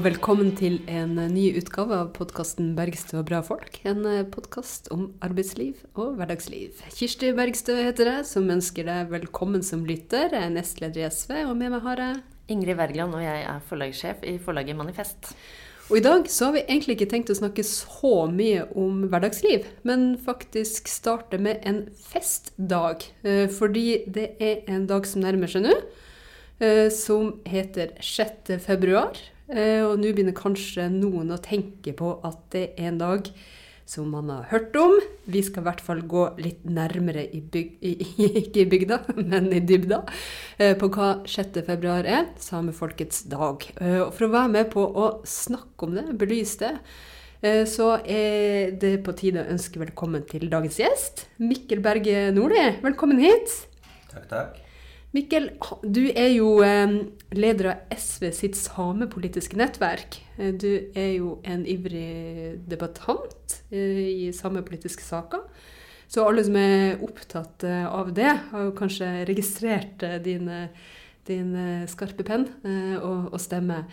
Og velkommen til en ny utgave av podkasten 'Bergstø og bra folk'. En podkast om arbeidsliv og hverdagsliv. Kirsti Bergstø heter jeg, som ønsker deg velkommen som lytter. Jeg er nestleder i SV, og med meg har jeg Ingrid Wergeland, og jeg er forlagssjef i forlaget Manifest. Og i dag så har vi egentlig ikke tenkt å snakke så mye om hverdagsliv, men faktisk starte med en festdag. Eh, fordi det er en dag som nærmer seg nå. Eh, som heter 6. februar. Eh, og nå begynner kanskje noen å tenke på at det er en dag som man har hørt om. Vi skal i hvert fall gå litt nærmere i byg, ikke i bygda, men i dybda, eh, på hva 6. februar er, samefolkets dag. Og for å være med på å snakke om det, belyse det, så er det på tide å ønske velkommen til dagens gjest. Mikkel Berge Nordli, velkommen hit. Takk, takk. Mikkel, du er jo eh, leder av SV sitt samepolitiske nettverk. Eh, du er jo en ivrig debattant eh, i samepolitiske saker. Så alle som er opptatt av det, har jo kanskje registrert din, din skarpe penn og, og, stemme.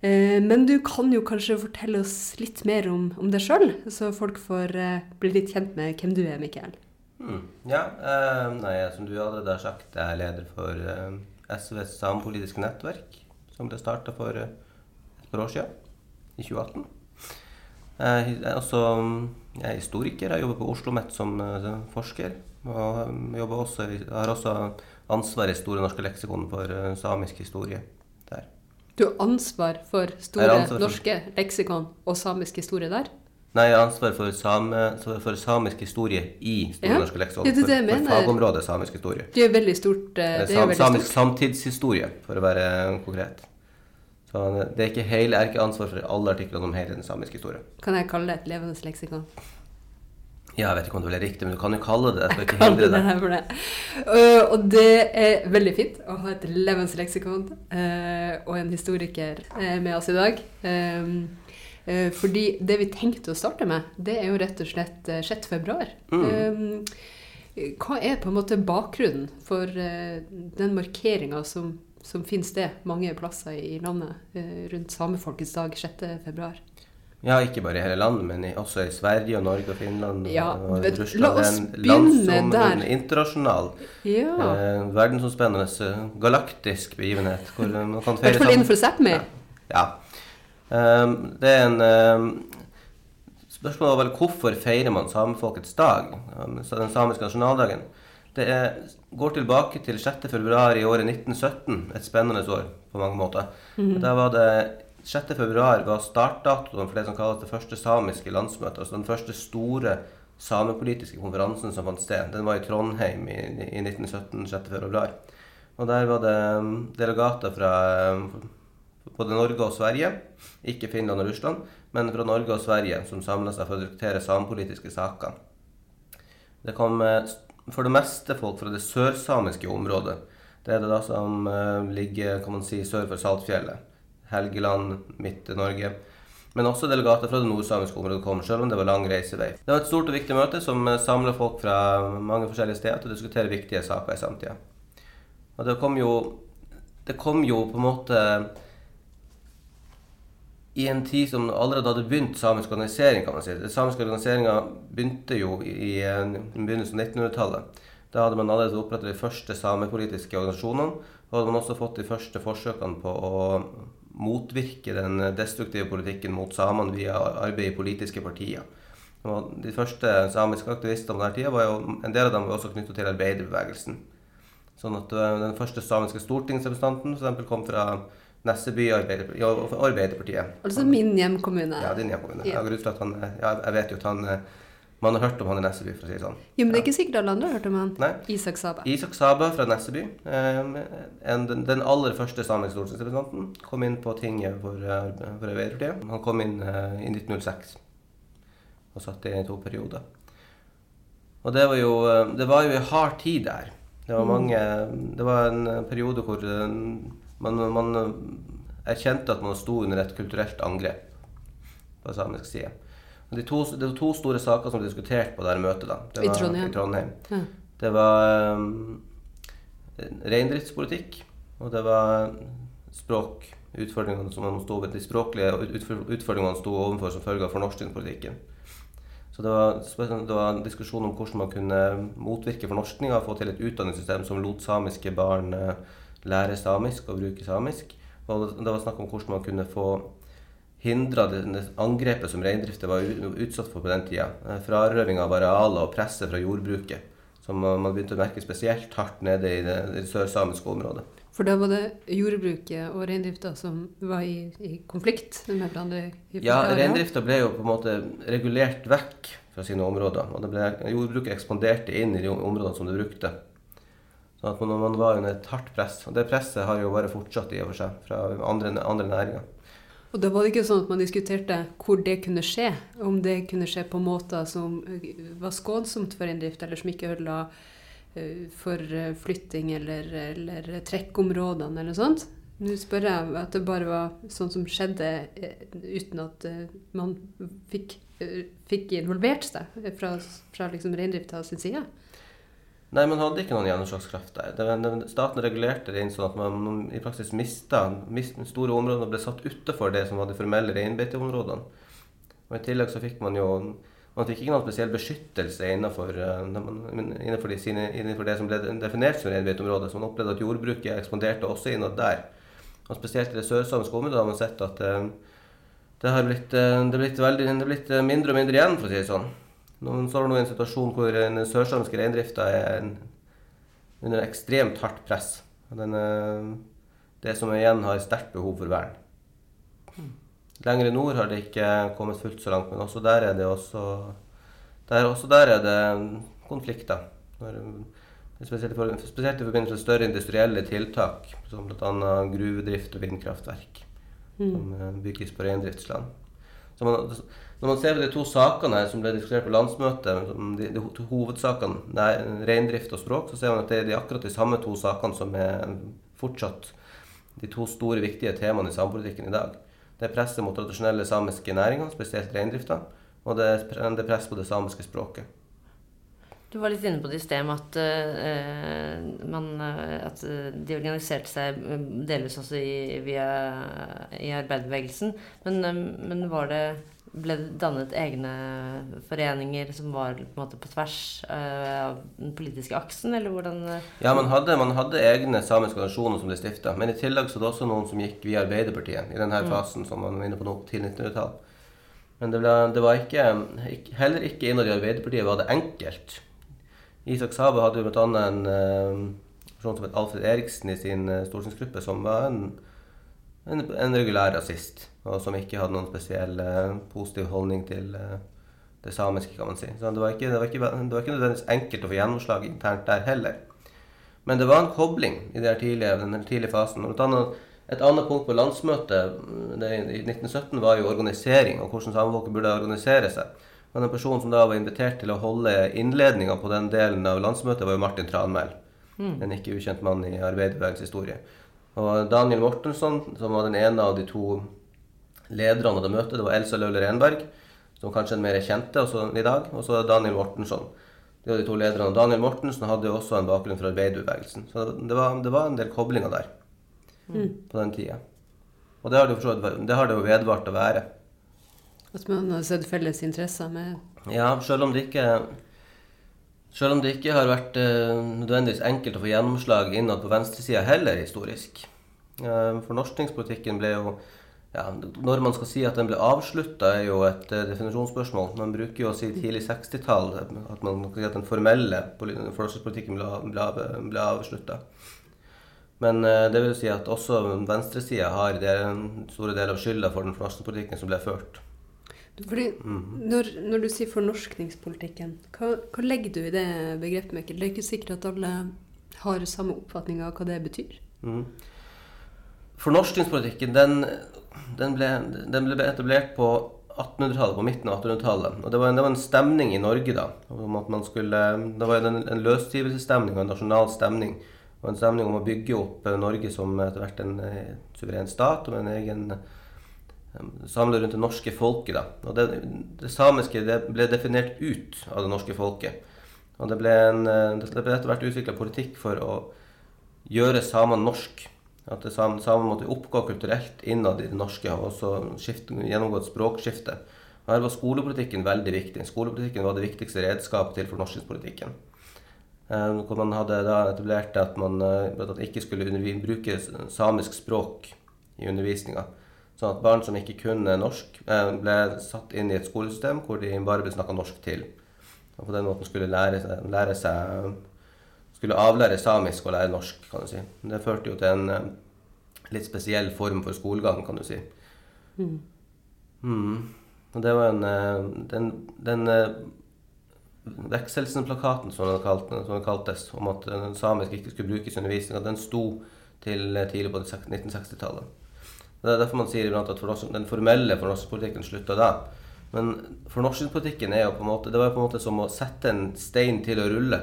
Men du kan jo kanskje fortelle oss litt mer om, om deg sjøl, så folk får bli litt kjent med hvem du er, Mikkel. Mm. Ja, eh, nei, som du allerede har sagt, jeg er leder for eh, SVs samepolitiske nettverk, som ble starta for eh, et par år siden, i 2018. Jeg er også jeg er historiker. Jeg jobber på Oslo OsloMet som uh, forsker. Og um, også, har også ansvar i Store norske leksikon for uh, samisk historie der. Du har ansvar for Store ansvar norske leksikon og samisk historie der? Nei, jeg har ansvar for, same, for, samisk historie i Store ja. norske leksikon. Det det for, for fagområdet samisk historie. Det er veldig stort. Uh, det er sam, samisk stort. samtidshistorie, for å være konkret. Så Det er ikke hele, jeg er ikke ansvar for alle artiklene om hele den samiske historien. Kan jeg kalle det et levende leksikon? Ja, jeg vet ikke om det er riktig, men du kan jo kalle det det. Jeg ikke hindre. For det. Uh, og det er veldig fint å ha et levende leksikon uh, og en historiker med oss i dag. Um, Eh, fordi det vi tenkte å starte med, det er jo rett og slett 6. Eh, februar. Mm. Eh, hva er på en måte bakgrunnen for den markeringa som, som finner sted mange plasser i landet rundt samefolkets dag 6. februar? Ja, ikke bare i hele landet, men også i Sverige og Norge og Finland ja, og Russland. La oss begynne der. En internasjonal, ja. eh, verdensomspennende, galaktisk begivenhet. I hvert fall innenfor Sápmi. Ja. ja. Um, det er en um, Spørsmålet var vel hvorfor feirer man samefolkets dag, um, den samiske nasjonaldagen. Det er, går tilbake til 6.2 i året 1917, et spennende år på mange måter. Mm. Da var det 6.2 var startdatoen for det som kalles det første samiske landsmøtet. Altså den første store samepolitiske konferansen som fant sted. Den var i Trondheim i, i 1917, 6.2. Og der var det delegater fra både Norge og Sverige, ikke Finland og Russland, men fra Norge og Sverige, som samla seg for å diskutere samepolitiske saker. Det kom eh, for det meste folk fra det sørsamiske området. Det er det da som uh, ligger kan man si, sør for Saltfjellet. Helgeland, Midt-Norge. Men også delegater fra det nordsamiske området kom, selv om det var lang reisevei. Det var et stort og viktig møte som uh, samla folk fra mange forskjellige steder til å diskutere viktige saker i samtida. Og det kom jo Det kom jo på en måte i en tid som allerede hadde begynt samisk organisering. kan man si. Den samiske organiseringa begynte jo i, begynnelsen av 1900-tallet. Da hadde man allerede opprettet de første samepolitiske organisasjonene. Og hadde man også fått de første forsøkene på å motvirke den destruktive politikken mot samene via arbeid i politiske partier. Og de første samiske aktivistene på denne tida var jo, en del av dem var også knyttet til arbeiderbevegelsen. Sånn at eh, Den første samiske stortingsrepresentanten for eksempel, kom fra Nesseby Arbeiderpartiet. Ja, Arbeiderpartiet. Altså min hjemkommune? Ja, din hjemkommune. Ja. Jeg, han, ja, jeg vet jo at han eh, man har hørt om han i Nesseby, for å si det sånn. Jo, Men det er ikke sikkert alle andre har hørt om han. Nei. Isak Saba. Isak Saba fra Nesseby. Eh, en, den aller første samiske stortingsrepresentanten. Kom inn på tinget for, eh, for Arbeiderpartiet. Han kom inn i 1906 og satt i to perioder. Og det var jo, det var jo en hard tid der. Det var, mm. mange, det var en periode hvor man, man erkjente at man sto under et kulturelt angrep på samisk side. De to, det var to store saker som ble diskutert på dette møtet. da. Det var, I Trondheim. I Trondheim. Ja. Det var um, reindriftspolitikk, og det var språk, utfordringene som man sto, de språklige utfordringene man sto overfor som følge av fornorskningspolitikken. Så det var, det var, en diskusjon om hvordan man kunne motvirke fornorskninga og få til et utdanningssystem som lot samiske barn lære samisk og bruke samisk. Og det var snakk om hvordan man kunne få hindra det angrepet som reindrifta var utsatt for på den tida. Eh, frarøving av arealer og presset fra jordbruket, som man begynte å merke spesielt hardt nede i det, det sørsamiske området. For da var det jordbruket og reindrifta som var i, i konflikt med hverandre? ja, reindrifta ble jo på en måte regulert vekk fra sine områder. Og ble, jordbruket ekspanderte inn i de områdene som det brukte. Så at man, var under et hardt press. Og det presset har jo bare fortsatt i og for seg fra andre, andre næringer. Og da var det ikke sånn at man diskuterte hvor det kunne skje. Om det kunne skje på måter som eh, var skånsomt for reindrift, eller som ikke ødela uh, for eh, flytting eller, eller trekkområdene eller noe sånt. Nå spør jeg at det bare var sånn som skjedde uten at man fikk, fikk involvert seg fra, fra liksom reindrifta sin side. Nei, man hadde ikke noen gjennomslagskraft der. Det, staten regulerte det inn sånn at man i praksis mista mist, Store områder og ble satt utenfor det som var de formelle reinbeiteområdene. Og I tillegg så fikk man jo man fikk ikke noen spesiell beskyttelse innenfor, uh, innenfor, de sine, innenfor, det som ble definert som reinbeiteområde. Så man opplevde at jordbruket ekspanderte også innad der. Og Spesielt i det sørsamiske området har man sett at uh, det har blitt, uh, det blitt, veldig, det blitt mindre og mindre igjen, for å si det sånn. Nå står det nå i en situasjon hvor den sørsamiske reindrifta er en, under ekstremt hardt press. Den, eh, det som igjen har sterkt behov for vern. Lenger i nord har det ikke kommet fullt så langt, men også der er det også der, også der er det konflikter. Spesielt, for, spesielt i forbindelse med større industrielle tiltak, som bl.a. gruvedrift og vindkraftverk, mm. som eh, bygges på reindriftsland. Man, når man ser på de to sakene her som ble diskutert på landsmøtet, de, de hovedsakene, reindrift og språk, så ser man at det er de akkurat de samme to sakene som er fortsatt de to store, viktige temaene i samepolitikken i dag. Det er presset mot tradisjonelle samiske næringer, spesielt reindrifta, og det er press på det samiske språket. Du var litt inne på det i sted med at, uh, man, uh, at de organiserte seg delvis også i, via, i arbeiderbevegelsen. Men, um, men var det ble det dannet egne foreninger som var på, en måte, på tvers uh, av den politiske aksen, eller hvordan Ja, man hadde, man hadde egne samiske organisasjoner som ble stifta. Men i tillegg så var det også noen som gikk via Arbeiderpartiet i denne mm. fasen som man var inne på nå, tidlig 1900-tall. Men det, ble, det var ikke, Heller ikke innad i Arbeiderpartiet var det enkelt Isak Sabe hadde jo bl.a. en uh, person som het Alfred Eriksen i sin uh, stortingsgruppe, som var en, en, en, regulær rasist. Og som ikke hadde noen spesiell uh, positiv holdning til det samiske, kan man si. Så det var, ikke, det, var ikke, det var ikke nødvendigvis enkelt å få gjennomslag internt der heller. Men det var en kobling i den tidlige, den tidlige fasen. Et annet, et annet punkt på landsmøtet i 1917 var jo organisering, og hvordan samefolket burde organisere seg. Men en person som da var invitert til å holde innledninga på den delen av landsmøtet, var jo Martin Tranmæl. Mm. En ikke ukjent mann i arbeiderbevegelsens historie. Og Daniel Mortensson, som var den ene av de to lederne av det møtet, det var Elsa Løhle Renberg, som kanskje er mer kjente i dag, og så Daniel Mortensson. De var de to lederne. Daniel Mortensen hadde jo også en bakgrunn fra arbeiderbevegelsen. Så det var, det var, en del koblinger der mm. på den tida. Og det har det, jo, det har det jo vedvart å være. At man har sett felles interesser med Ja, selv om det ikke selv om det ikke har vært uh, nødvendigvis enkelt å få gjennomslag innad på venstresida heller, historisk. Uh, Fornorskningspolitikken ble jo ja, Når man skal si at den ble avslutta, er jo et uh, definisjonsspørsmål. Man bruker jo å si tidlig 60-tall at man kan si at den formelle fornorskningspolitikken ble, ble, ble avslutta. Men uh, det vil si at også venstresida har en store del av skylda for den fornorskningspolitikken som ble ført. Fordi når, når, du sier fornorskningspolitikken, hva, hva, legger du i det begrepet, Mikkel? Det er ikke sikkert at alle har samme oppfatning av hva det betyr. Mm. Fornorskningspolitikken den, den, ble, den, ble, etablert på 1800-tallet, på midten av 1800-tallet. Og det var, en, det var, en, stemning i Norge da. om at man skulle, Det var en, en løsrivelsesstemning og en nasjonal stemning. Og en stemning om å bygge opp Norge som etter hvert en eh, suveren stat med en egen samla rundt det norske folket. Da. Og det, det samiske det ble definert ut av det norske folket. Og det ble, en, det ble etter hvert utvikla politikk for å gjøre samene norsk. At det samme, måtte oppgå kulturelt innad i det norske, og skifte, gjennomgå et språkskifte. Her var skolepolitikken veldig viktig. Skolepolitikken var det viktigste redskapet til fornorskingspolitikken. Eh, hvor man hadde da etablert at man eh, at man ikke skulle bruke samisk språk i undervisninga. Sånn at barn som ikke kunne norsk, eh, ble satt inn i et skolesystem hvor de bare ble snakka norsk til. Og på den måten skulle lære lære seg Skulle avlære samisk og lære norsk, kan du si. Det førte jo til en eh, litt spesiell form for skolegang, kan du si. Mm. Og det var en eh, Den, den eh, Vekselsen-plakaten, som den kalte, som den kaltes, om at samisk ikke skulle brukes i undervisninga, den sto til tidlig på 1960-tallet. Det er derfor man sier iblant at fornorsk- den formelle fornorskingspolitikken slutta da. Men fornorskingspolitikken er jo på en måte, det var jo på en måte som å sette en stein til å rulle.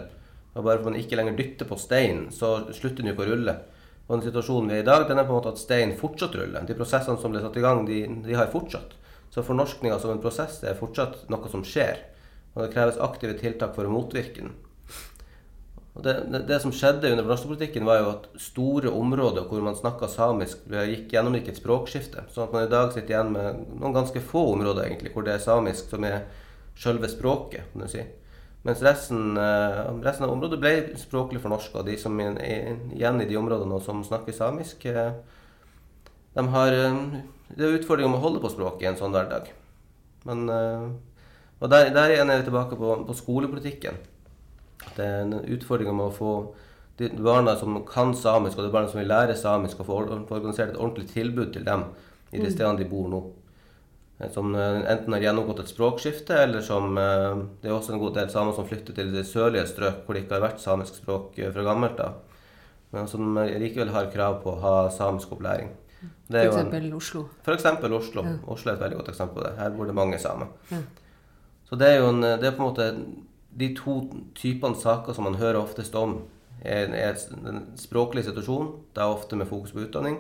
Og bare fordi man ikke lenger dytter på steinen, så slutter den jo ikke å rulle. Og den situasjonen vi er i dag, den er på en måte at steinen fortsatt ruller. De prosessene som ble satt i gang, de, de har fortsatt. Så fornorskninga som en prosess er fortsatt noe som skjer. Og det kreves aktive tiltak for å motvirke den. Og det, det, det som skjedde under fornorskningspolitikken, var jo at store områder hvor man snakka samisk, gikk gjennomgikk et språkskifte. Sånn at man i dag sitter igjen med noen ganske få områder egentlig, hvor det er samisk som er selve språket. kan du si. Mens resten, eh, resten av området ble språklig fornorska. De som er igjen i de områdene som snakker samisk, eh, de har eh, Det er utfordringer med å holde på språket i en sånn hverdag. Men, og der, der igjen er vi tilbake på, på skolepolitikken. Det er en utfordring med å få de barna som kan samisk, og de barna som vil lære samisk, å få få organisert et ordentlig tilbud til dem i de stedene de bor nå. Eh, Som eh, enten har gjennomgått et språkskifte, eller som eh, Det er også en god del samer som flytter til de sørlige strøk hvor det ikke har vært samisk språk fra gammelt av, men som likevel har krav på å ha samisk opplæring. Det For en- eksempel Oslo. for eksempel Oslo. Ja. Oslo er et veldig godt eksempel på det. Her bor det mange samer. Ja. Så det er jo en, det er på en måte de to typene saker som man hører oftest om. Er, er den språklige situasjonen, det er ofte med fokus på utdanning,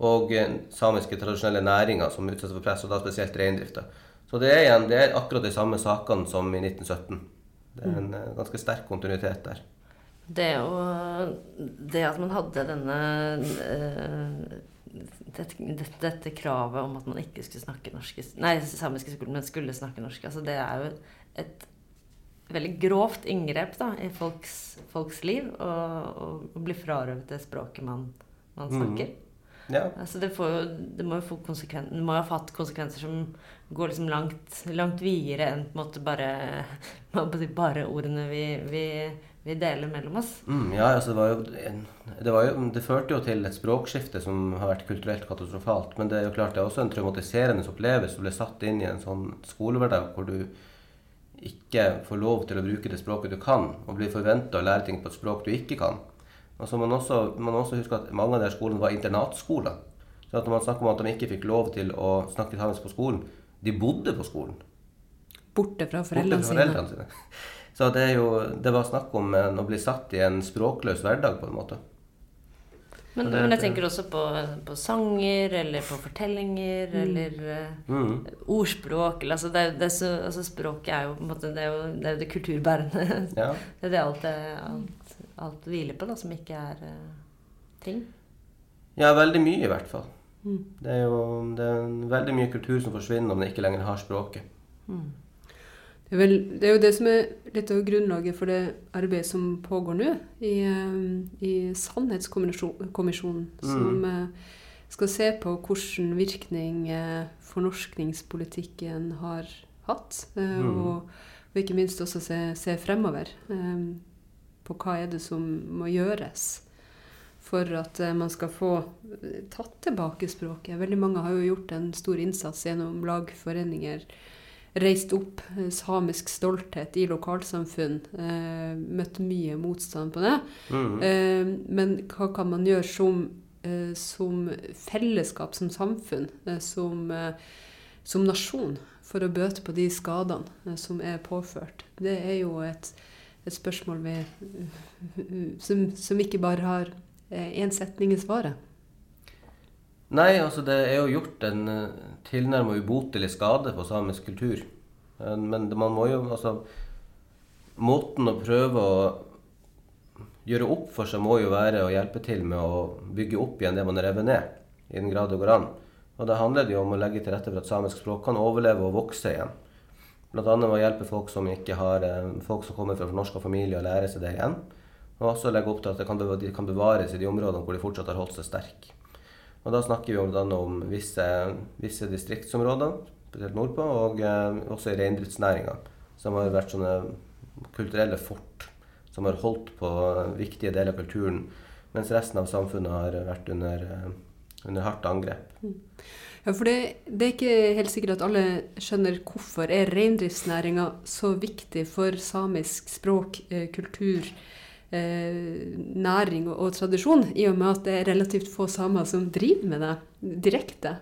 og eh, samiske tradisjonelle næringer som utsettes for press, og da spesielt reindrifta. Så det er, igjen, det er akkurat de samme sakene som i 1917. Det er en eh, ganske sterk kontinuitet der. Det, å, det at man hadde denne eh, dette, dette, dette kravet om at man ikke skulle snakke norsk Nei, samisk i skolen, men skulle snakke norsk. Altså, det er jo et veldig grovt inngrep da, i folks, folks liv å bli frarøvet det språket man, man Mm. Ja. Altså det, får det må jo ha hatt konsekvenser som går liksom langt, langt videre enn på en måte bare, bare ordene vi, vi, vi deler mellom oss. Mm, ja, altså det var jo det, var jo, det førte jo til et språkskifte som har vært kulturelt katastrofalt. Men det er jo klart det er også en traumatiserende opplevelse å bli satt inn i en sånn skolehverdag hvor du ikke får lov til å bruke det språket du kan, og blir forventa å lære ting på et språk du ikke kan. Og så må man også, man også huske at mange av de skolene var internatskoler. Så at når man snakker om at de ikke fikk lov til å snakke samisk på skolen, de bodde på skolen. Borte fra Borte foreldrene fra sine. foreldrene sine. Så det, er jo, det var snakk om en, å bli satt i en språkløs hverdag, på en måte. Men, det- men jeg tenker også på, på sanger, eller på fortellinger, eller eh, Mm. ordspråk. Eller, altså, det, det så, altså, språket er jo på en måte Det er jo det, er jo det kulturbærende. Ja. Det er det alt, er- alt, hviler på, da, som ikke er uh, ting. ja, veldig mye i hvert fall. Mm. Det er jo det er veldig mye kultur som forsvinner om det ikke lenger har språket. Det er, vel, det er jo det som er litt av grunnlaget for det arbeidet som pågår nå i, eh, i Sannhetskommisjonen, som mm. skal se på hvilken virkning eh, fornorskningspolitikken har hatt, eh, Mm. og, og ikke minst også se, se fremover eh, på hva er det som må gjøres for at eh, man skal få eh, tatt tilbake språket. Veldig mange har jo gjort en stor innsats gjennom lagforeninger reist opp eh, samisk stolthet i lokalsamfunn. Eh, møtt mye motstand på det. Mm. Eh, men hva kan man gjøre som, eh, som fellesskap, som samfunn, som, som nasjon, for å bøte på de skadene som er påført? Det er jo et, et spørsmål ved, som, som ikke bare har én setning i svaret. Nei, altså det er jo gjort en uh, tilnærmet ubotelig skade på samisk kultur. Eh, men man må jo altså Måten å prøve å gjøre opp for seg må jo være å hjelpe til med å bygge opp igjen det man har revet ned, i den grad det går an. Og da handler det jo om å legge til rette for at samisk språk kan overleve og vokse igjen. Bl.a. med å hjelpe folk som har eh, folk som kommer fra norske familier, å lære seg det igjen. Og også legge opp til at kan, de kan bevares i de områdene hvor de fortsatt har holdt seg sterke. Og da snakker vi bl.a. om visse, visse distriktsområder, spesielt nordpå, og eh, også i reindriftsnæringa, som har vært sånne kulturelle fort som har holdt på viktige deler av kulturen, mens resten av samfunnet har vært under, eh, under hardt angrep. Mm. Ja, for det, det, er ikke helt sikkert at alle skjønner hvorfor er reindriftsnæringa så viktig for samisk språk, eh, kultur, eh, næring og, og, tradisjon, i og med at det er relativt få samer som driver med det direkte.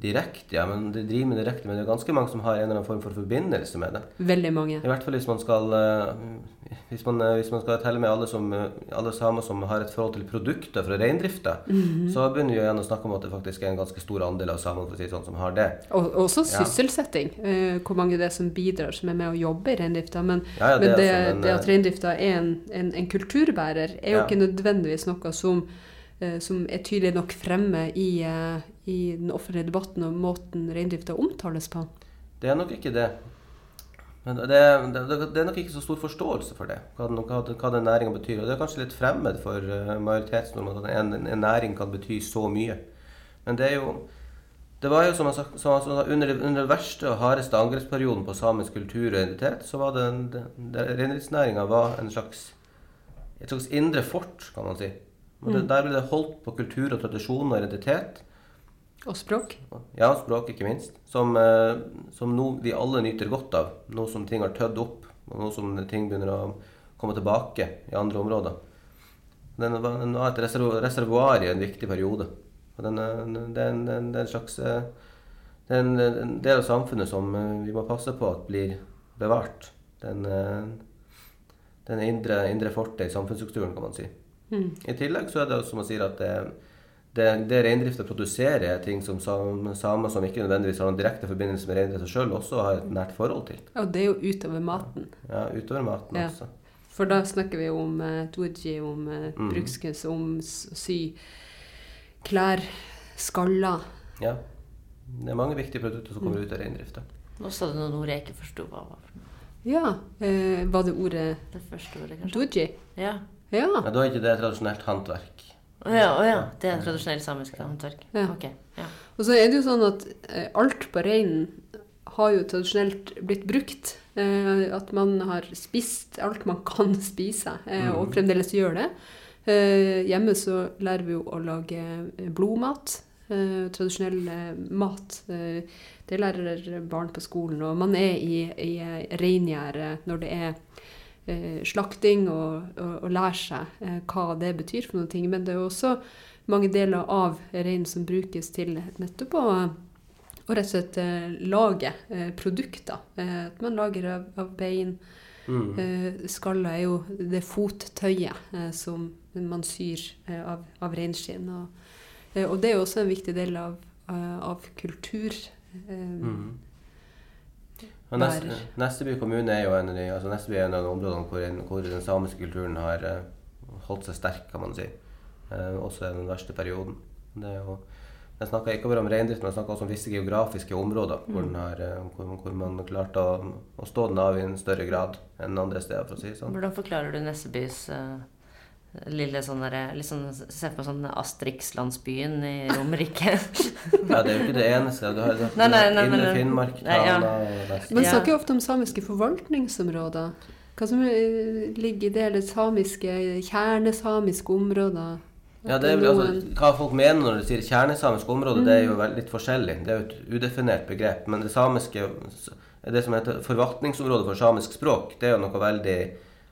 Direkte, ja. Men de driver med direkte, men det er ganske mange som har en eller annen form for forbindelse med det. Veldig mange. I hvert fall hvis man skal, eh, hvis man, eh, hvis man skal telle med alle, som, eh, alle samer som har et forhold til produkter fra reindrifta, mm -hmm. så begynner vi igjen å snakke om at det faktisk er en ganske stor andel av samene for å si sånn, som har det. Og også sysselsetting. Ja. Hvor mange det er som bidrar, som er med å jobbe i reindrifta. Men, ja, det, men det, altså det, at reindrifta er en, en, en kulturbærer, er jo ikke nødvendigvis noe som som er tydelig nok fremme i, i den offentlige debatten og måten reindrifta omtales på? Det er nok ikke det. Men det, det, det, er nok ikke så stor forståelse for det, hva, hva, hva den næringa betyr. Og det er kanskje litt fremmed for majoritetsnormen, majoritetsnordmenn at en, en, næring kan bety så mye. Men det er jo det var jo som jeg sa, under, under den verste og hardeste angrepsperioden på samisk kultur og identitet, så var det, det reindriftsnæringa et slags indre fort, kan man si. Og det, mm. Der ble det holdt på kultur og tradisjon og identitet. Og språk. Ja, språk, ikke minst. Som, eh, som nå vi alle nyter godt av. Nå som ting har tødd opp, og nå som ting begynner å komme tilbake i andre områder. Den var, den var et reservoar i en viktig periode. Og den, det, er en, det er slags eh, det er en, del av samfunnet som eh, vi må passe på at blir bevart. Den, den indre, indre fortet i samfunnsstrukturen, kan man si. Mm. I tillegg så er det som man sier at det, det, det reindrifta produserer, er ting som samer som ikke nødvendigvis har noen direkte forbindelse med reindrifta sjøl, også har et nært forhold til. Og det er jo utover maten. Ja, utover maten ja. også. For da snakker vi om eh, doji, om eh, mm. brukskunst, om sy klær, skaller. Ja. Det er mange viktige produkter som kommer mm. ut av reindrifta. Nå sa du noen ord jeg ikke forsto hva var. Ja. Eh, var det ordet Det første ordet, kanskje? Doji? Ja. Ja. ja. da er ikke det tradisjonelt håndverk. Å ja, å ja, Det er tradisjonell samisk håndverk. Ja. Okay, ja. Og så er det jo sånn at eh, alt på reinen har jo tradisjonelt blitt brukt. Eh, at man har spist alt man kan spise, eh, mm. og fremdeles gjør det. Eh, hjemme så lærer vi jo å lage eh, blodmat. Eh, tradisjonell mat. det lærer barn på skolen. Og man er i, i reingjerdet når det er eh, slakting og, og, og lære seg eh, hva det betyr for noen ting. Men det er jo også mange deler av reinen som brukes til nettopp å og rett og slett eh, lage eh, produkter. Eh, at man lager av, av bein. Mm. Eh, skallet er jo det fottøyet eh, som man syr eh, av, av reinskinn. Og, og, det er jo også en viktig del av, av kultur. Mm. Nest, Nesteby kommune er jo en av de, altså Nesteby er en av de områdene hvor, hvor, den samiske kulturen har uh, holdt seg sterk, kan man si. Eh, også i den verste perioden. Det er jo, jeg snakker ikke bare om reindrift, men jeg snakker også om visse geografiske områder mm. hvor, har, uh, hvor, hvor, man klarte å, å, stå den av i en større grad enn andre steder. for å si sånn. Hvordan forklarer du Nessebys lille sånn derre liksom, Se på sånn Astrix-landsbyen i Romerike. ja, det er jo ikke det eneste. Du har, du nei, nei, nei, Indre Finnmark, Tana ja. Man snakker jo ofte om samiske forvaltningsområder. Hva som ligger i det, eller samiske, kjernesamiske områder? Ja, det er vel altså, Hva folk mener når de sier kjernesamisk område, mm. det er jo litt forskjellig. Det er jo et udefinert begrep. Men det samiske, det som heter forvaltningsområdet for samisk språk, det er jo noe veldig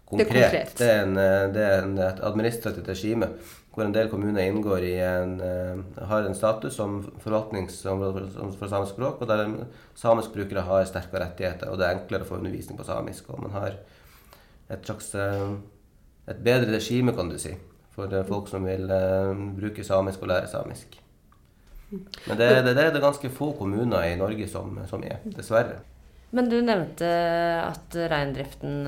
konkret. Det er, konkret. Det er, en, eh, det er en, et administrativt regime hvor en del kommuner inngår i en, uh, har en status som forvaltningsområde for, for, samisk språk, og der samiske brukere har sterkere rettigheter, og det er enklere å få undervisning på samisk. Og man har et slags uh, et bedre regime, kan du si, for folk som vil bruke samisk og lære samisk. Men det, det, det, er det ganske få kommuner i Norge som, som er, dessverre. Men du nevnte at reindriften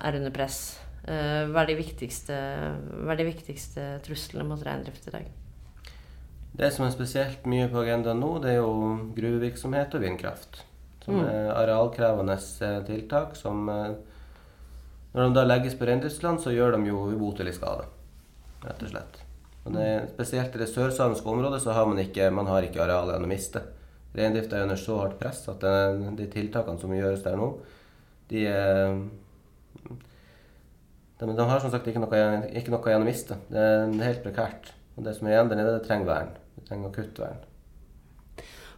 er under press. Eh, hva, er de viktigste, er de viktigste truslene mot reindrift i dag? Det som er spesielt mye på agendaen nå, det er jo gruvevirksomhet og vindkraft. Som Mm. er arealkrevende eh, tiltak som eh, Når de da legges på reindriftsland, så gjør de jo ubotelig skade. Rett og slett. Og det, spesielt i det sørsamiske området så har man ikke, man har ikke areal igjen å miste. Reindrifta er under så hardt press at det, de tiltakene som gjøres der nå, de er de, de har som sagt ikke noe, ikke noe igjen å miste. Det er helt prekært. Og det som er igjen der nede, det trenger vern. Det trenger akutt vern.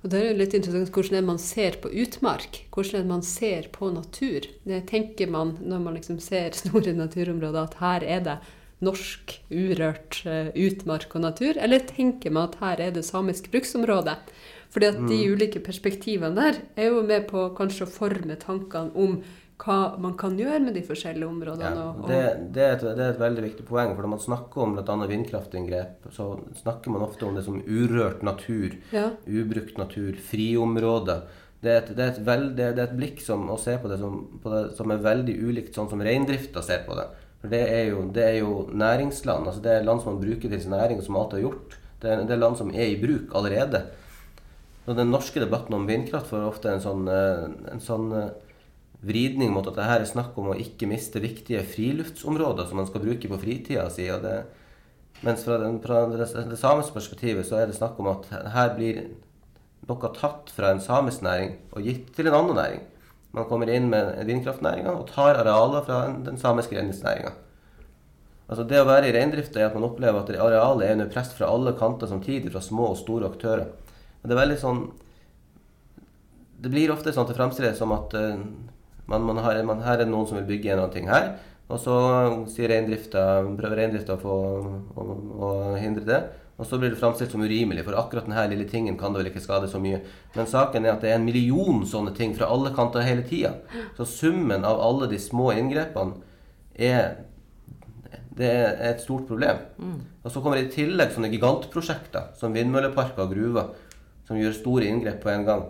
Og det er jo litt interessant hvordan man ser på utmark. Hvordan man ser på natur. Det tenker man når man liksom ser store naturområder, at her er det norsk, urørt eh, utmark og natur. Eller tenker man at her er det samisk bruksområde? Fordi at de ulike perspektivene der er jo med på kanskje å forme tankene om hva man kan gjøre med de forskjellige områdene. Ja, og, og, det, det, er et, det er et veldig viktig poeng. For når man snakker om bl.a. vindkraftinngrep, så snakker man ofte om det som urørt natur, ja. ubrukt natur, friområder. Det er et, det er et, veld, det, det er et blikk som, å se på det, som, på det som er veldig ulikt sånn som reindrifta ser på det. For det er, jo, det er jo næringsland. altså Det er land som man bruker til sin næring, og som alt har gjort. Det er, det er land som er i bruk allerede. Og Den norske debatten om vindkraft får ofte en sånn, eh, en sånn eh, vridning mot at det her er snakk om å ikke miste viktige friluftsområder som man skal bruke på fritida si. mens fra, den, fra det, det samiske perspektivet så er det snakk om at her blir noe tatt fra en samisk næring og gitt til en annen næring. Man kommer inn med vindkraftnæringa og tar arealer fra den, samiske reindriftsnæringa. Altså det å være i reindrift er at man opplever at arealet er under press fra alle kanter samtidig, fra små og store aktører. Men det er veldig sånn Det blir ofte sånn at det fremstilles som at eh, man, man har, man, her er det noen som vil bygge en eller annen ting her, og så sier prøver reindrifta å, å, å hindre det. Og så blir det framstilt som urimelig, for akkurat denne lille tingen kan det vel ikke skade så mye. Men saken er at det er en million sånne ting fra alle kanter hele tida. Så summen av alle de små inngrepene er det er et stort problem. Og så kommer det i tillegg sånne gigantprosjekter som vindmølleparker og gruver, som gjør store inngrep på en gang.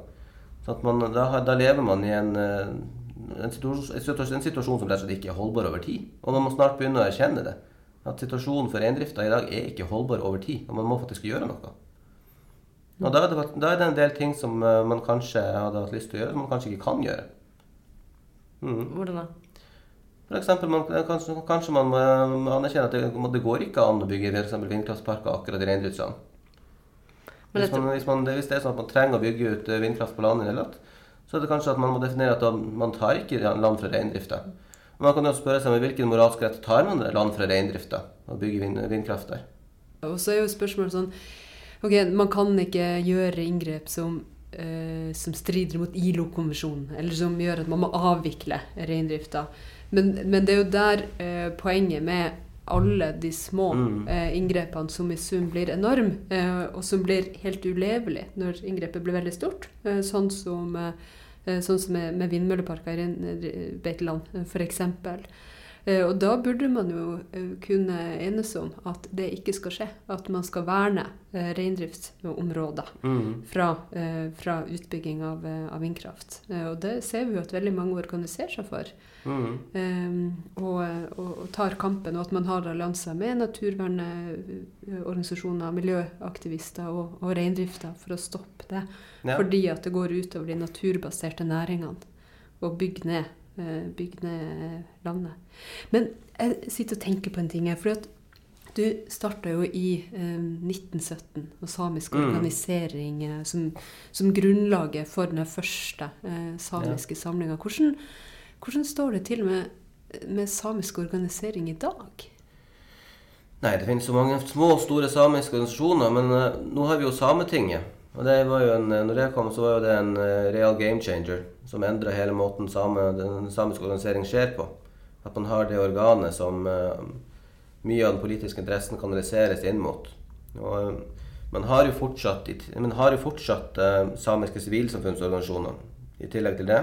Så at man, da, da lever man i en, eh, en, situasjon, en situasjon som rett og slett ikke er holdbar over tid. Og man må snart begynne å erkjenne det. At situasjonen for reindrifta i dag er ikke holdbar over tid. Og man må faktisk gjøre noe. Og da er, det, da er det en del ting som eh, man kanskje hadde hatt lyst til å gjøre, som man kanskje ikke kan gjøre. Mm. Hvordan da? For eksempel, man, kanskje, kanskje man må må anerkjenne at det, det går ikke an å bygge eksempel vindkraftparker akkurat i reindriftssonen. Hvis, hvis, hvis det er sånn at man trenger å bygge ut eh, vindkraft på landet, hele tatt, så er det kanskje at man må definere at man tar ikke land fra reindrifta. Man kan jo spørre seg med hvilken moralsk rett tar man land fra reindrifta og bygger vind, vindkraft der. Og så er jo spørsmålet sånn Ok, man kan ikke gjøre inngrep som, eh, som strider mot ILO-konvensjonen, eller som gjør at man må avvikle reindrifta. Men, men det er jo der eh, poenget med alle de små Mm. eh, inngrepene som i sum blir enorm, eh, og som blir helt ulevelig når inngrepet blir veldig stort. Eh, sånn som, eh, sånn som med, med vindmølleparker i eh, f.eks. Eh, og da burde man jo eh, kunne enes om at det ikke skal skje. At man skal verne eh, reindriftsområder Mm. fra, fra utbygging av, av vindkraft. Og det ser vi jo at veldig mange organiserer seg for. Mm. Um, og, og, og tar kampen, og at man har allianser med naturvernorganisasjoner, miljøaktivister og, og reindrifta for å stoppe det. Ja. Fordi at det går utover de naturbaserte næringene og bygger ned, eh, bygger ned landet. Men jeg sitter og tenker på en ting her. for du starta jo i eh, 1917, og samisk Mm. organisering eh, som, som grunnlaget for den første samiske samiske samlinga. Hvordan, hvordan står det til med, med samisk organisering i dag? Nei, det finnes så mange små og store samiske organisasjoner, men eh, nå har vi jo Sametinget. Og det var jo en, når det kom, så var jo det en eh, real game changer som endra hele måten same, den samiske organisering skjer på. At man har det organet som uh, mye av den politiske interessen kanaliseres inn mot. Og uh, man har jo fortsatt, har jo fortsatt uh, samiske sivilsamfunnsorganisasjoner i tillegg til det.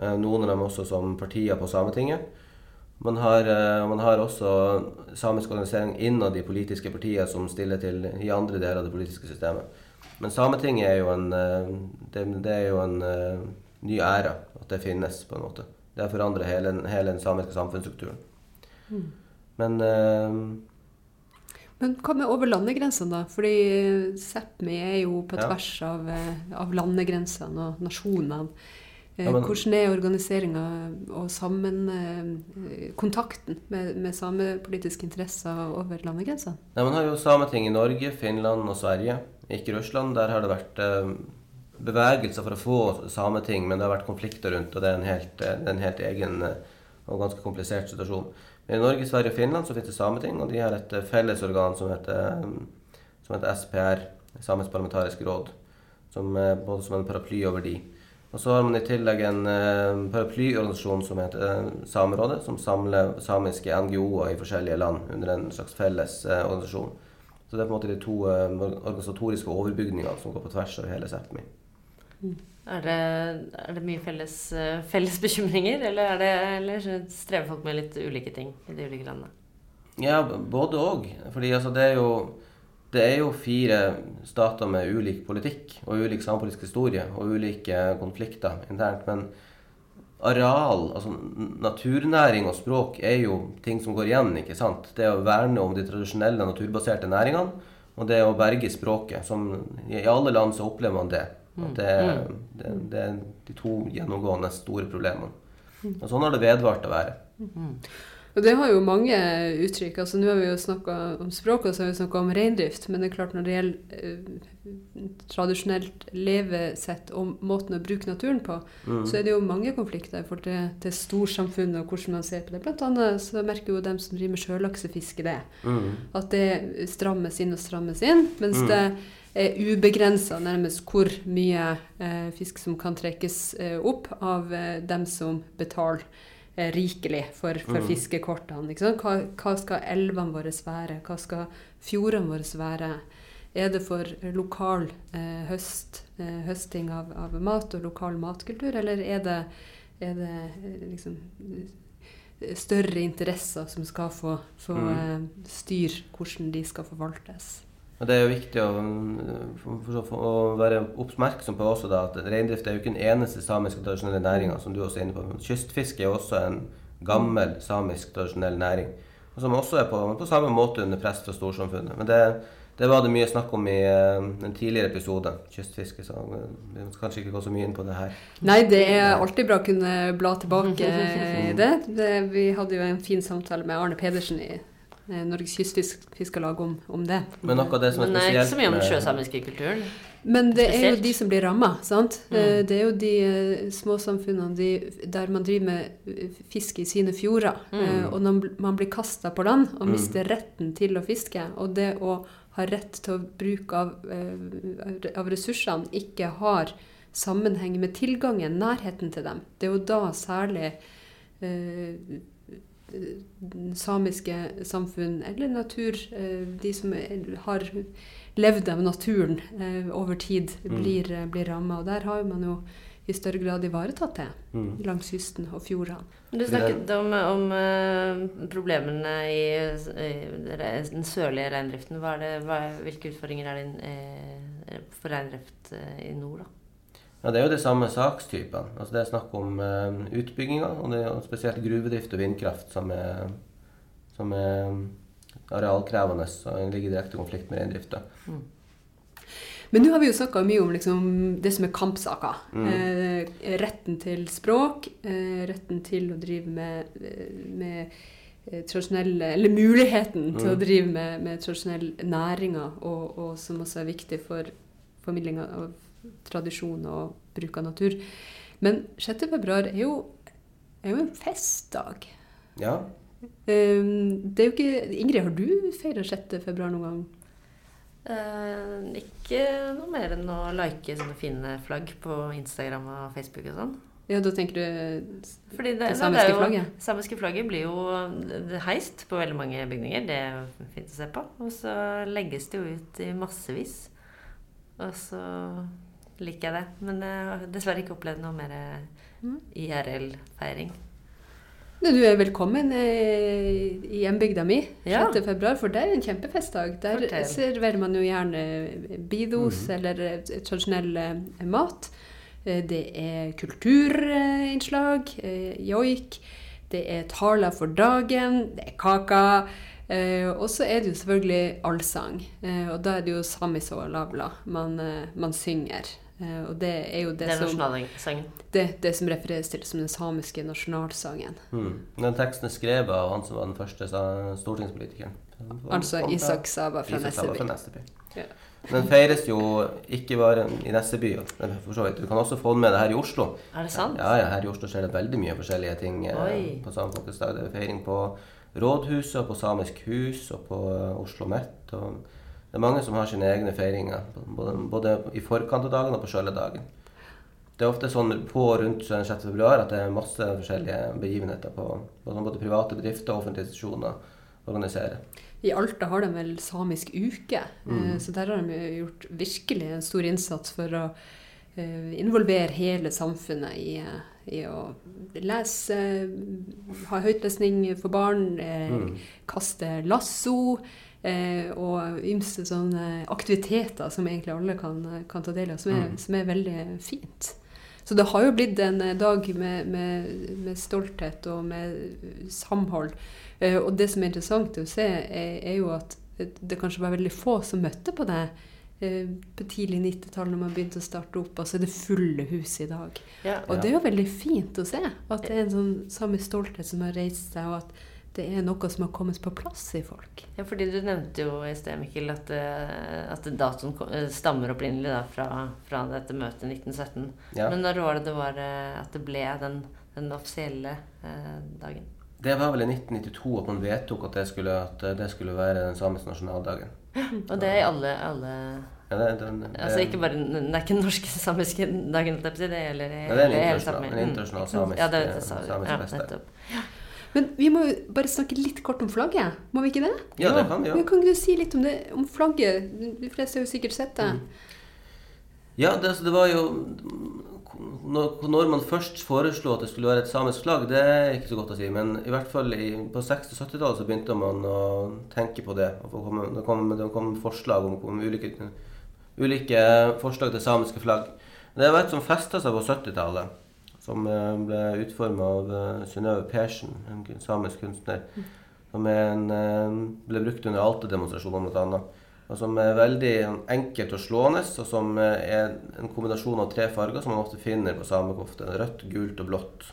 Noen av dem også som partier på Sametinget. Man har, man har også samisk organisering innad de politiske partiene som stiller til i andre deler av det politiske systemet. Men Sametinget er jo en, eh, det, det er jo en eh, ny æra, at det finnes, på en måte. Det har forandret hele, hele den samiske samfunnsstrukturen. Mm. Men eh, Men hva med over landegrensene, da? Fordi Sápmi er jo på Ja. tvers av, eh, av landegrensene og nasjonene. Ja, men- Hvordan er organiseringa og sammen, kontakten med, med samepolitiske interesser over landegrensene? Ja, Man har jo Sameting i Norge, Finland og Sverige. Ikke Russland. Der har det vært eh, bevegelser for å få sameting, men det har vært konflikter rundt, og det er en helt, eh, en helt egen eh, og ganske komplisert situasjon. Men I Norge, Sverige og Finland så finnes det Sameting, og de har et felles fellesorgan som heter, som heter SPR, Samisk parlamentarisk råd, som er både som en paraply over de. Og så har man i tillegg en paraplyorganisasjon som heter Samerådet, som samler samiske NGO-er i forskjellige land under en slags felles organisasjon. Så det er på en måte de to eh, organisatoriske overbygningene som går på tvers av hele Sápmi. Er det, er det mye felles, eh, felles bekymringer, eller, er det, eller strever folk med litt ulike ting i de ulike landene? Ja, både òg. Fordi altså, det, er jo, det er jo fire stater med ulik politikk og ulik samepolitisk historie og ulike konflikter internt. Men areal, altså naturnæring og språk er jo ting som går igjen. ikke sant? Det å verne om de tradisjonelle naturbaserte næringene og det å berge språket. Som, I alle land så opplever man det. At det, det, det er de to gjennomgående store problemene. Og sånn har det vedvart å være. Og det har jo mange uttrykk. altså Nå har vi jo snakka om språk, og så har vi snakka om reindrift. Men det er klart når det gjelder eh, tradisjonelt levesett og måten å bruke naturen på, så er det jo mange konflikter i forhold til, til storsamfunnet og hvordan man ser på det. Blant annet så merker jo dem som driver med sjølaksefiske det. Mm. At det strammes inn og strammes inn. Mens det er ubegrensa nærmest hvor mye eh, fisk som kan trekkes eh, opp av eh, dem som betaler rikelig for, for Mm. fiskekortene. Hva, hva skal elvene våre være? Hva skal fjordene våre være? Er det for lokal eh, høst, eh, høsting av, av mat og lokal matkultur, eller er det, er det eh, liksom eh, større interesser som skal få, få Mm. eh, styre hvordan de skal forvaltes? Og Det er jo viktig å, å være oppmerksom på også da, at reindrift er jo ikke den eneste samiske tradisjonelle næringa, som du også er inne på. Kystfiske er også en gammel samisk tradisjonell næring, og som også er på, på samme måte under press fra storsamfunnet. Men det, det var det mye snakk om i eh, en tidligere episode, kystfiske, så eh, vi skal kanskje ikke gå så mye inn på det her. Nei, det er alltid bra å kunne bla tilbake i det. det. Vi hadde jo en fin samtale med Arne Pedersen i Norges Kystfiskarlag om, om det. Men noe av det som er Men det er ikke så mye om den sjøsamiske kulturen. Men det er jo de som blir ramma, sant. Mm. Eh, Det er jo de små småsamfunnene de, der man driver med eh, fiske i sine fjorder. Mm. eh, Og når man blir kasta på land og Mm. mister retten til å fiske, og det å ha rett til å bruke av, eh, av ressursene ikke har sammenheng med tilgangen, nærheten til dem. Det er jo da særlig eh, samiske samfunn eller natur, eh, de som har levd av naturen eh, over tid, Mm. blir, eh, blir ramma. Og der har man jo i større grad ivaretatt det Mm. langs kysten og fjordene. Du snakket om, om eh, problemene i, i den sørlige reindriften. Hva er det, hva, hvilke utfordringer er det eh, for reindrift eh, i nord, da? Ja, Det er jo de samme sakstypene. Altså det er snakk om uh, utbygginger, og det er spesielt gruvedrift og vindkraft som er, som er arealkrevende og ligger i direkte konflikt med reindrifta. Men nå har vi jo snakka mye om liksom det som er kampsaker. Mm. Eh, retten til språk, eh, retten til å drive med, eh, med eh, tradisjonelle Eller muligheten til å Mm. drive med, med tradisjonelle næringer, og, og som også er viktig for formidlinga av tradisjon og bruk av natur. Men 6. februar er jo, er jo en festdag. Ja. Eh, det er jo ikke Ingrid, har du feira 6. februar noen gang? Eh, ikke noe mer enn å like sånne fine flagg på Instagram og Facebook og sånn. Ja, da tenker du Fordi det, Det samiske det jo, flagget? samiske flagget blir jo heist på veldig mange bygninger. Det er fint å se på. Og så legges det jo ut i massevis. Og så liker jeg det. Men jeg har dessverre ikke opplevd noe mer Mm. IRL-feiring. Du er velkommen eh, i hjembygda mi 6. Ja. for det er en kjempefestdag. Der Fortell. serverer man jo gjerne bidos eller eh, tradisjonell eh, mat. Eh, det er kulturinnslag, eh, joik. Det er taler for dagen, det er kaka. Eh, og så er det jo selvfølgelig allsang. Eh, og da er det jo samisk og lavla man, eh, man synger. Eh, og det er jo det, Det er som, det, det som refereres til som den samiske nasjonalsangen. Mm. Den teksten er skrevet av han som var den første stortingspolitikeren. Altså Isak Saba fra Isak Saba Nesseby. fra Nesseby. Ja. Den feires jo ikke bare i Nesseby. men for så vidt. Du kan også få den med deg her i Oslo. Er det sant? Ja, ja, her i Oslo skjer det veldig mye forskjellige ting eh, Oi. på Samefolkets dag. Det er feiring på Rådhuset, og på Samisk hus og på eh, Oslo Met. Og det er mange som har sine egne feiringer, både, både i forkant av dagen og på sjølve dagen. Det er ofte sånn på og rundt 6. februar at det er masse forskjellige begivenheter på, på sånn både private bedrifter og offentlige institusjoner organiserer. I Alta har de vel samisk uke, mm. så der har de gjort virkelig en stor innsats for å eh, involvere hele samfunnet i, eh, i å lese, ha høytlesning for barn, eh, Mm. kaste lasso. Eh, og ymse sånne aktiviteter som egentlig alle kan, kan ta del i, som Mm. som er veldig fint. Så det har jo blitt en eh, dag med, med, med stolthet og med samhold. Eh, og det som er interessant å se, er, er jo at det kanskje var veldig få som møtte på det på tidlig 90-tall når man begynte å starte opp, og så er det fulle hus i dag. Ja. Og det er jo veldig fint å se at det er en sånn samme stolthet som har reist seg, og at det er noe som har kommet på plass i folk. Ja, fordi du nevnte jo i sted, Mikkel, at, eh, at datoen eh, stammer opprinnelig da, fra, fra dette møtet i 1917. Ja. Men når var det det var eh, at det ble den, den offisielle eh, dagen? Det var vel i 1992 at man vedtok at det skulle, at det skulle være den samiske nasjonaldagen. Og det er i alle, alle Ja, det, den, det, Altså ikke bare Det er ikke den norske samiske dagen, det gjelder Ja, det er en internasjonal- en internasjonal samisk- Ja, det, det samisk Ja, fest der. Men vi må jo bare snakke litt kort om flagget, må vi ikke det? Ja, det kan vi Men kan ikke du si litt om, det, om flagget? De fleste har jo sikkert sett det. Mm. Ja, det, altså, det var jo når, når man først foreslo at det skulle være et samisk flagg, det er ikke så godt å si. Men i hvert fall i, på 60- og 70-tallet så begynte man å tenke på det. Og det kom, det kom, det kom forslag om, om ulike, ulike forslag til samiske flagg. Det var et som festa seg på 70-tallet. Som eh, ble utforma av Synnøve Persen, en samisk kunstner. Som er en, eh, ble brukt under Alta-demonstrasjoner bl.a. Og som er veldig enkelt og slående, og som eh, er en kombinasjon av tre farger som man ofte finner på samekofte. Rødt, gult og blått.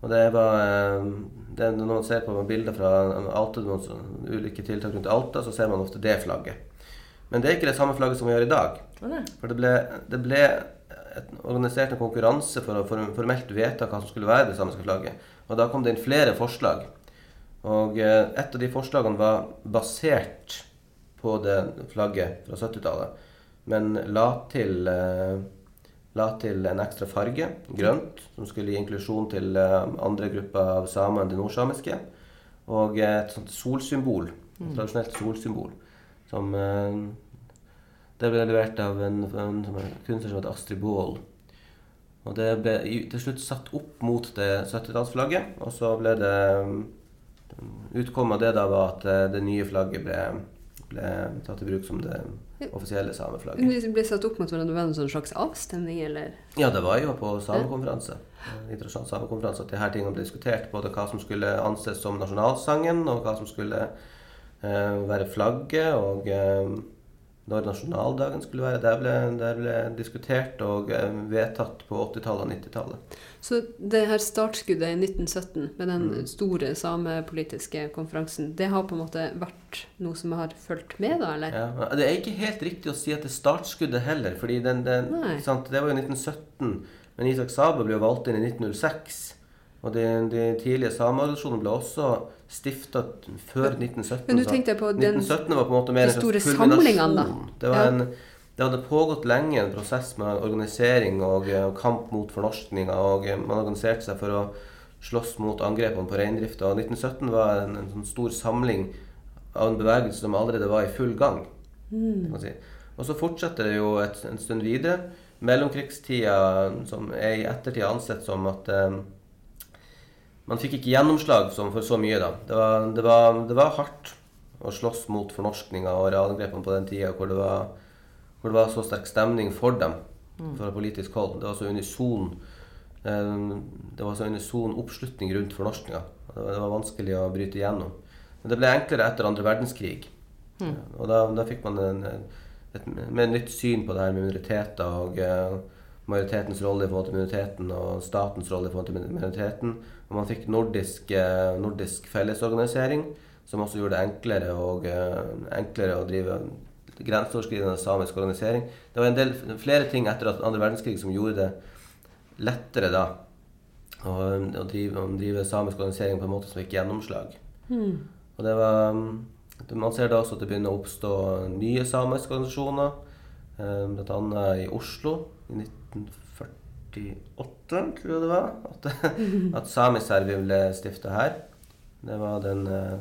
Og det var eh, det, Når man ser på bilder fra Alta, ulike tiltak rundt Alta, så ser man ofte det flagget. Men det er ikke det samme flagget som vi gjør i dag. For det ble, det ble et, organisert en konkurranse for å formelt vedta hva som skulle være det samiske flagget. Og da kom det inn flere forslag. Og eh, et av de forslagene var basert på det flagget fra 70-tallet, men la til, eh, la til en ekstra farge, grønt, som skulle gi inklusjon til eh, andre grupper av samer enn de nordsamiske. Og et sånt solsymbol, et tradisjonelt solsymbol, som det ble levert av en, en, er kunstner som heter Astrid Baal. Og det ble til slutt satt opp mot det 70-tallsflagget, og så ble det Utkommet av det da var at eh, det nye flagget ble, ble tatt i bruk som det offisielle sameflagget. Det ble satt opp mot hverandre, var det en sånn slags avstemning, eller? Ja, det var jo på samekonferanse. Internasjonal samekonferanse at de her tingene ble diskutert. Både hva som skulle anses som nasjonalsangen, og hva som skulle uh, være flagget, og eh, når nasjonaldagen skulle være. Det ble, der ble diskutert og eh, vedtatt på 80-tallet og 90-tallet. Så det her startskuddet i 1917 med den Mm. store samepolitiske konferansen, det har på en måte vært noe som har fulgt med, da, eller? Ja, det er ikke helt riktig å si at det er startskuddet heller, fordi den, den, sant, det var jo 1917. Men Isak Saba ble jo valgt inn i 1906. Og de, de tidlige sameorganisasjonene ble også stifta før 1917. Men du tenkte på den 1917 var på en måte mer de en store kulminasjon. samlingene, da. Det, var Ja. en, det hadde pågått lenge en prosess med organisering og, eh, og kamp mot fornorskninga. Og eh, man organiserte seg for å slåss mot angrepene på reindrifta. Og 1917 var en, en sånn stor samling av en bevegelse som allerede var i full gang. Mm. si. Og så fortsetter det jo et, en stund videre. Mellomkrigstida, som er i ettertid ansett som at eh, man fikk ikke gjennomslag for så mye, da. Det var, det var, det var hardt å slåss mot fornorskninga og realangrepene på den tida hvor hvor det var så sterk stemning for dem. fra politisk hold. Det var så unison eh, det var så unison oppslutning rundt fornorskninga. Det, var- det var vanskelig å bryte igjennom. Men det ble enklere etter andre verdenskrig. Og da, da fikk man en, et mer nytt syn på det her med minoriteter og eh, majoritetens rolle i forhold til minoriteten og statens rolle i forhold til minoriteten. Og man fikk nordisk, eh, nordisk fellesorganisering, som også gjorde det enklere, og, eh, enklere å drive grenseoverskridende samisk organisering. Det var en del flere ting etter at andre verdenskrig som gjorde det lettere da å, å, drive, å drive samisk organisering på en måte som fikk gjennomslag. Og det var Man ser da også at det begynner å oppstå nye samiske organisasjoner. bl.a. blant annet i Oslo i 1948, tror jeg det var. At, at Samisk Servi ble stifta her. Det var den, eh,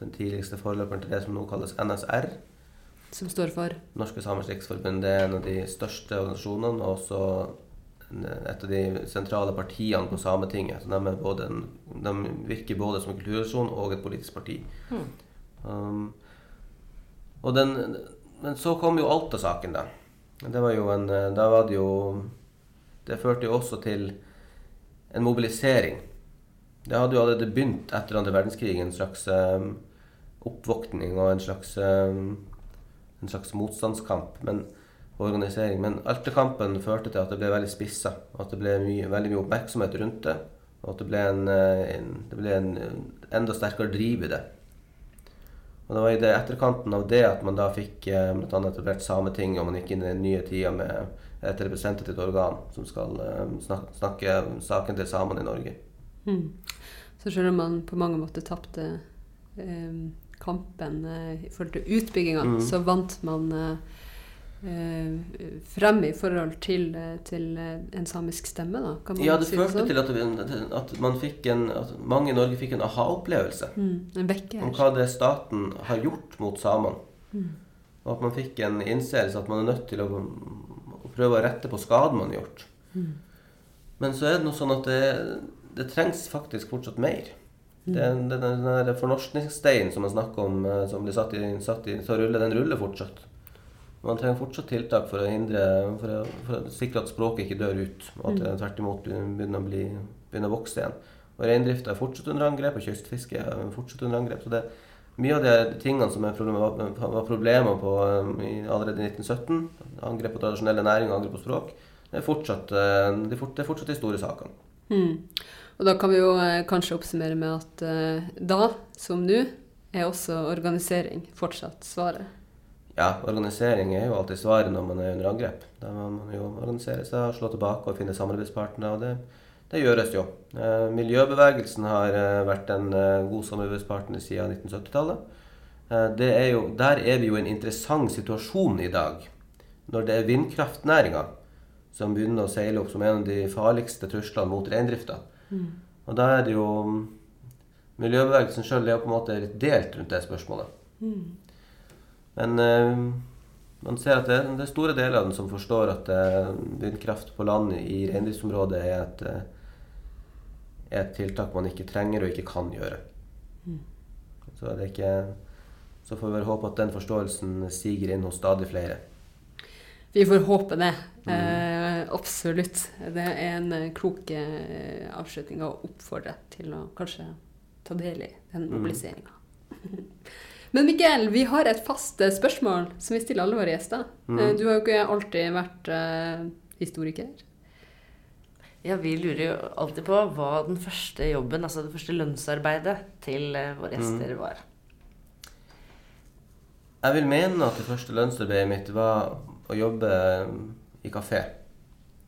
den tidligste forløperen til det som nå kalles NSR. Som står for Norske Samers Riksforbund det er en av de største organisasjonene, og også et av de sentrale partiene på Sametinget. Så de, både en, de virker både som en kulturorganisasjon og et politisk parti. Um, og den, men så kom jo Alta-saken, da. Det var jo en eh, Da var det jo Det førte jo også til en mobilisering. Det hadde jo allerede begynt etter andre verdenskrig en slags eh, oppvåkning og en slags eh, en slags motstandskamp men, og organisering. Men Altekampen førte til at det ble veldig spissa. og At det ble mye, veldig mye oppmerksomhet rundt det. Og at det ble en, en, det ble en enda sterkere driv i det. Og det var i det etterkanten av det at man da fikk eh, blant annet etablert Sametinget, og man gikk inn i den nye tida med et representativt organ som skal snakke, snakke saken til samene i Norge. Mm. Så selv om man på mange måter tapte eh, kampen eh, i forhold til utbygginga, Mm. så vant man eh, frem i forhold til, eh, til eh, en samisk stemme, da? Kan man Ja, det si det sånn? til at, at man fikk en at mange i Norge fikk en aha-opplevelse. Mm, om hva det staten har gjort mot samene. Og at man fikk en innseelse at man er nødt til å, å prøve å rette på skaden man har gjort. Men så er det noe sånn at det, det trengs faktisk fortsatt mer. Det, den, den der fornorskningssteinen som man snakker om, som blir satt i, satt i så ruller, den ruller fortsatt. Man trenger fortsatt tiltak for å hindre, for å, for å sikre at språket ikke dør ut, og at det tvert imot begynner å, bli, begynner å vokse igjen. Og Reindrifta er fortsatt under angrep, og kystfisket er fortsatt under angrep. Så det, mye av de tingene som problem, var, problemer på, um, i, allerede i 1917, angrep på tradisjonelle næringer, angrep på språk, det er fortsatt, det er fort, det er fortsatt de store sakene. Mm. Og da kan vi jo eh, kanskje oppsummere med at eh, da, som nå, er også organisering fortsatt svaret. Ja, organisering er jo alltid svaret når man er under angrep. Da må man jo organisere seg, slå tilbake og finne samarbeidspartnere. og det, det gjøres jo. Eh, miljøbevegelsen har eh, vært en eh, god samarbeidspartner siden 1970-tallet. Eh, er der er vi jo i en interessant situasjon i dag. Når det er vindkraftnæringa som begynner å seile opp som en av de farligste truslene mot reindrifta. Og da er det jo Miljøbevegelsen sjøl er jo på en måte litt delt rundt det spørsmålet. Men eh, man ser at det, det er store deler av den som forstår at eh, vindkraft på land i reindriftsområdet er et, eh, er et tiltak man ikke trenger og ikke kan gjøre. Så, det er ikke, så får vi bare håpe at den forståelsen siger inn hos stadig flere. Vi får håpe det. Eh, absolutt. Det er en eh, klok eh, avslutning å oppfordre til å kanskje ta del i den mobiliseringa. Men Miguel, vi har et fast eh, spørsmål som vi stiller alle våre gjester. Mm. du har jo ikke alltid vært uh, historiker. Ja, vi lurer jo alltid på hva den første jobben, altså det første lønnsarbeidet til eh, våre gjester var. Jeg vil mene at det første lønnsarbeidet mitt var å jobbe i kafé.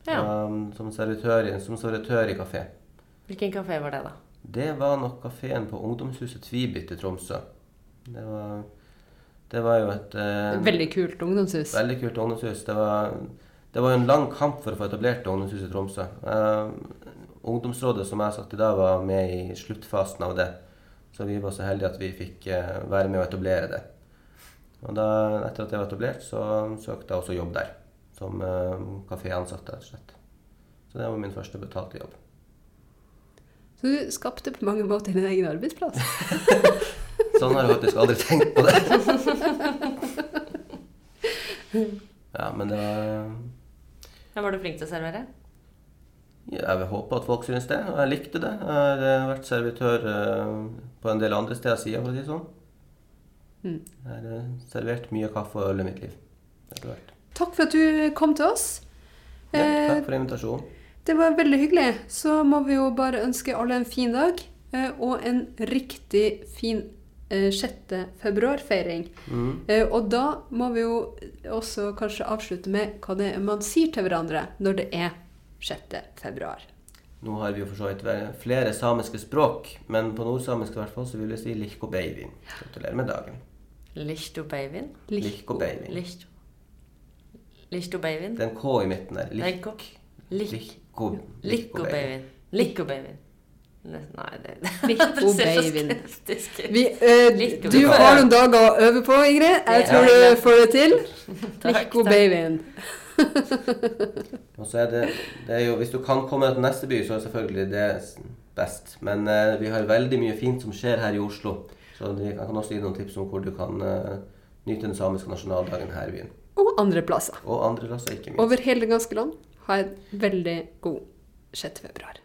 Ja. Um, som, servitør, som servitør i kafé. Hvilken kafé var det, da? Det var nok kafeen på ungdomshuset Tvibit i Tromsø. Det var, det var jo et eh, Veldig kult ungdomshus. veldig kult ungdomshus. Det var, det var en lang kamp for å få etablert ungdomshus ungdomshuset i Tromsø. Eh, ungdomsrådet som jeg satt i da, var med i sluttfasen av det. Så vi var så heldige at vi fikk eh, være med å etablere det. Og da, etter at det var etablert, så søkte jeg også jobb der. Som eh, kaféansatt, rett og slett. Så det var min første betalte jobb. Så du skapte på mange måter din egen arbeidsplass. Sånn har jeg faktisk aldri tenkt på det. Ja, men det var Ja, var du flink til å servere? Jeg vil håpe at folk synes det. og Jeg likte det. Jeg har eh, vært servitør eh, på en del andre steder siden, for å si det sånn. Mm. Jeg har eh, servert mye kaffe og øl i mitt liv. Takk for at du kom til oss. Ja, Eh, takk for invitasjonen. Det var veldig hyggelig. Så må vi jo bare ønske alle en fin dag, eh, og en riktig fin eh, 6. februar-feiring. Mm. Eh, Og da må vi jo også kanskje avslutte med hva det er man sier til hverandre når det er 6. februar. Nå har vi jo for så vidt flere samiske språk, men på nordsamisk i hvert fall så vil jeg si lihko beivin. Gratulerer med dagen. Lihto Beivin? Lihko beivin. Lihto Beivin? Det er en K i midten der. Lik- Lik- Lihko Likko Beivin. Likko Beivin. Ne- Nei, det, så Beivin. Vi, eh, du har noen dager å øve på, Ingrid. Jeg tror du får det til. Takk. Beivin. Og så er det, det er jo, Hvis du kan komme deg til neste by, så er selvfølgelig det best. Men eh, vi har veldig mye fint som skjer her i Oslo. Så jeg kan også gi noen tips om hvor du kan eh, nyte den samiske nasjonaldagen her i byen. Og andre plasser. Og andre plasser, ikke minst. Over hele det ganske land. Ha en veldig god 6. februar.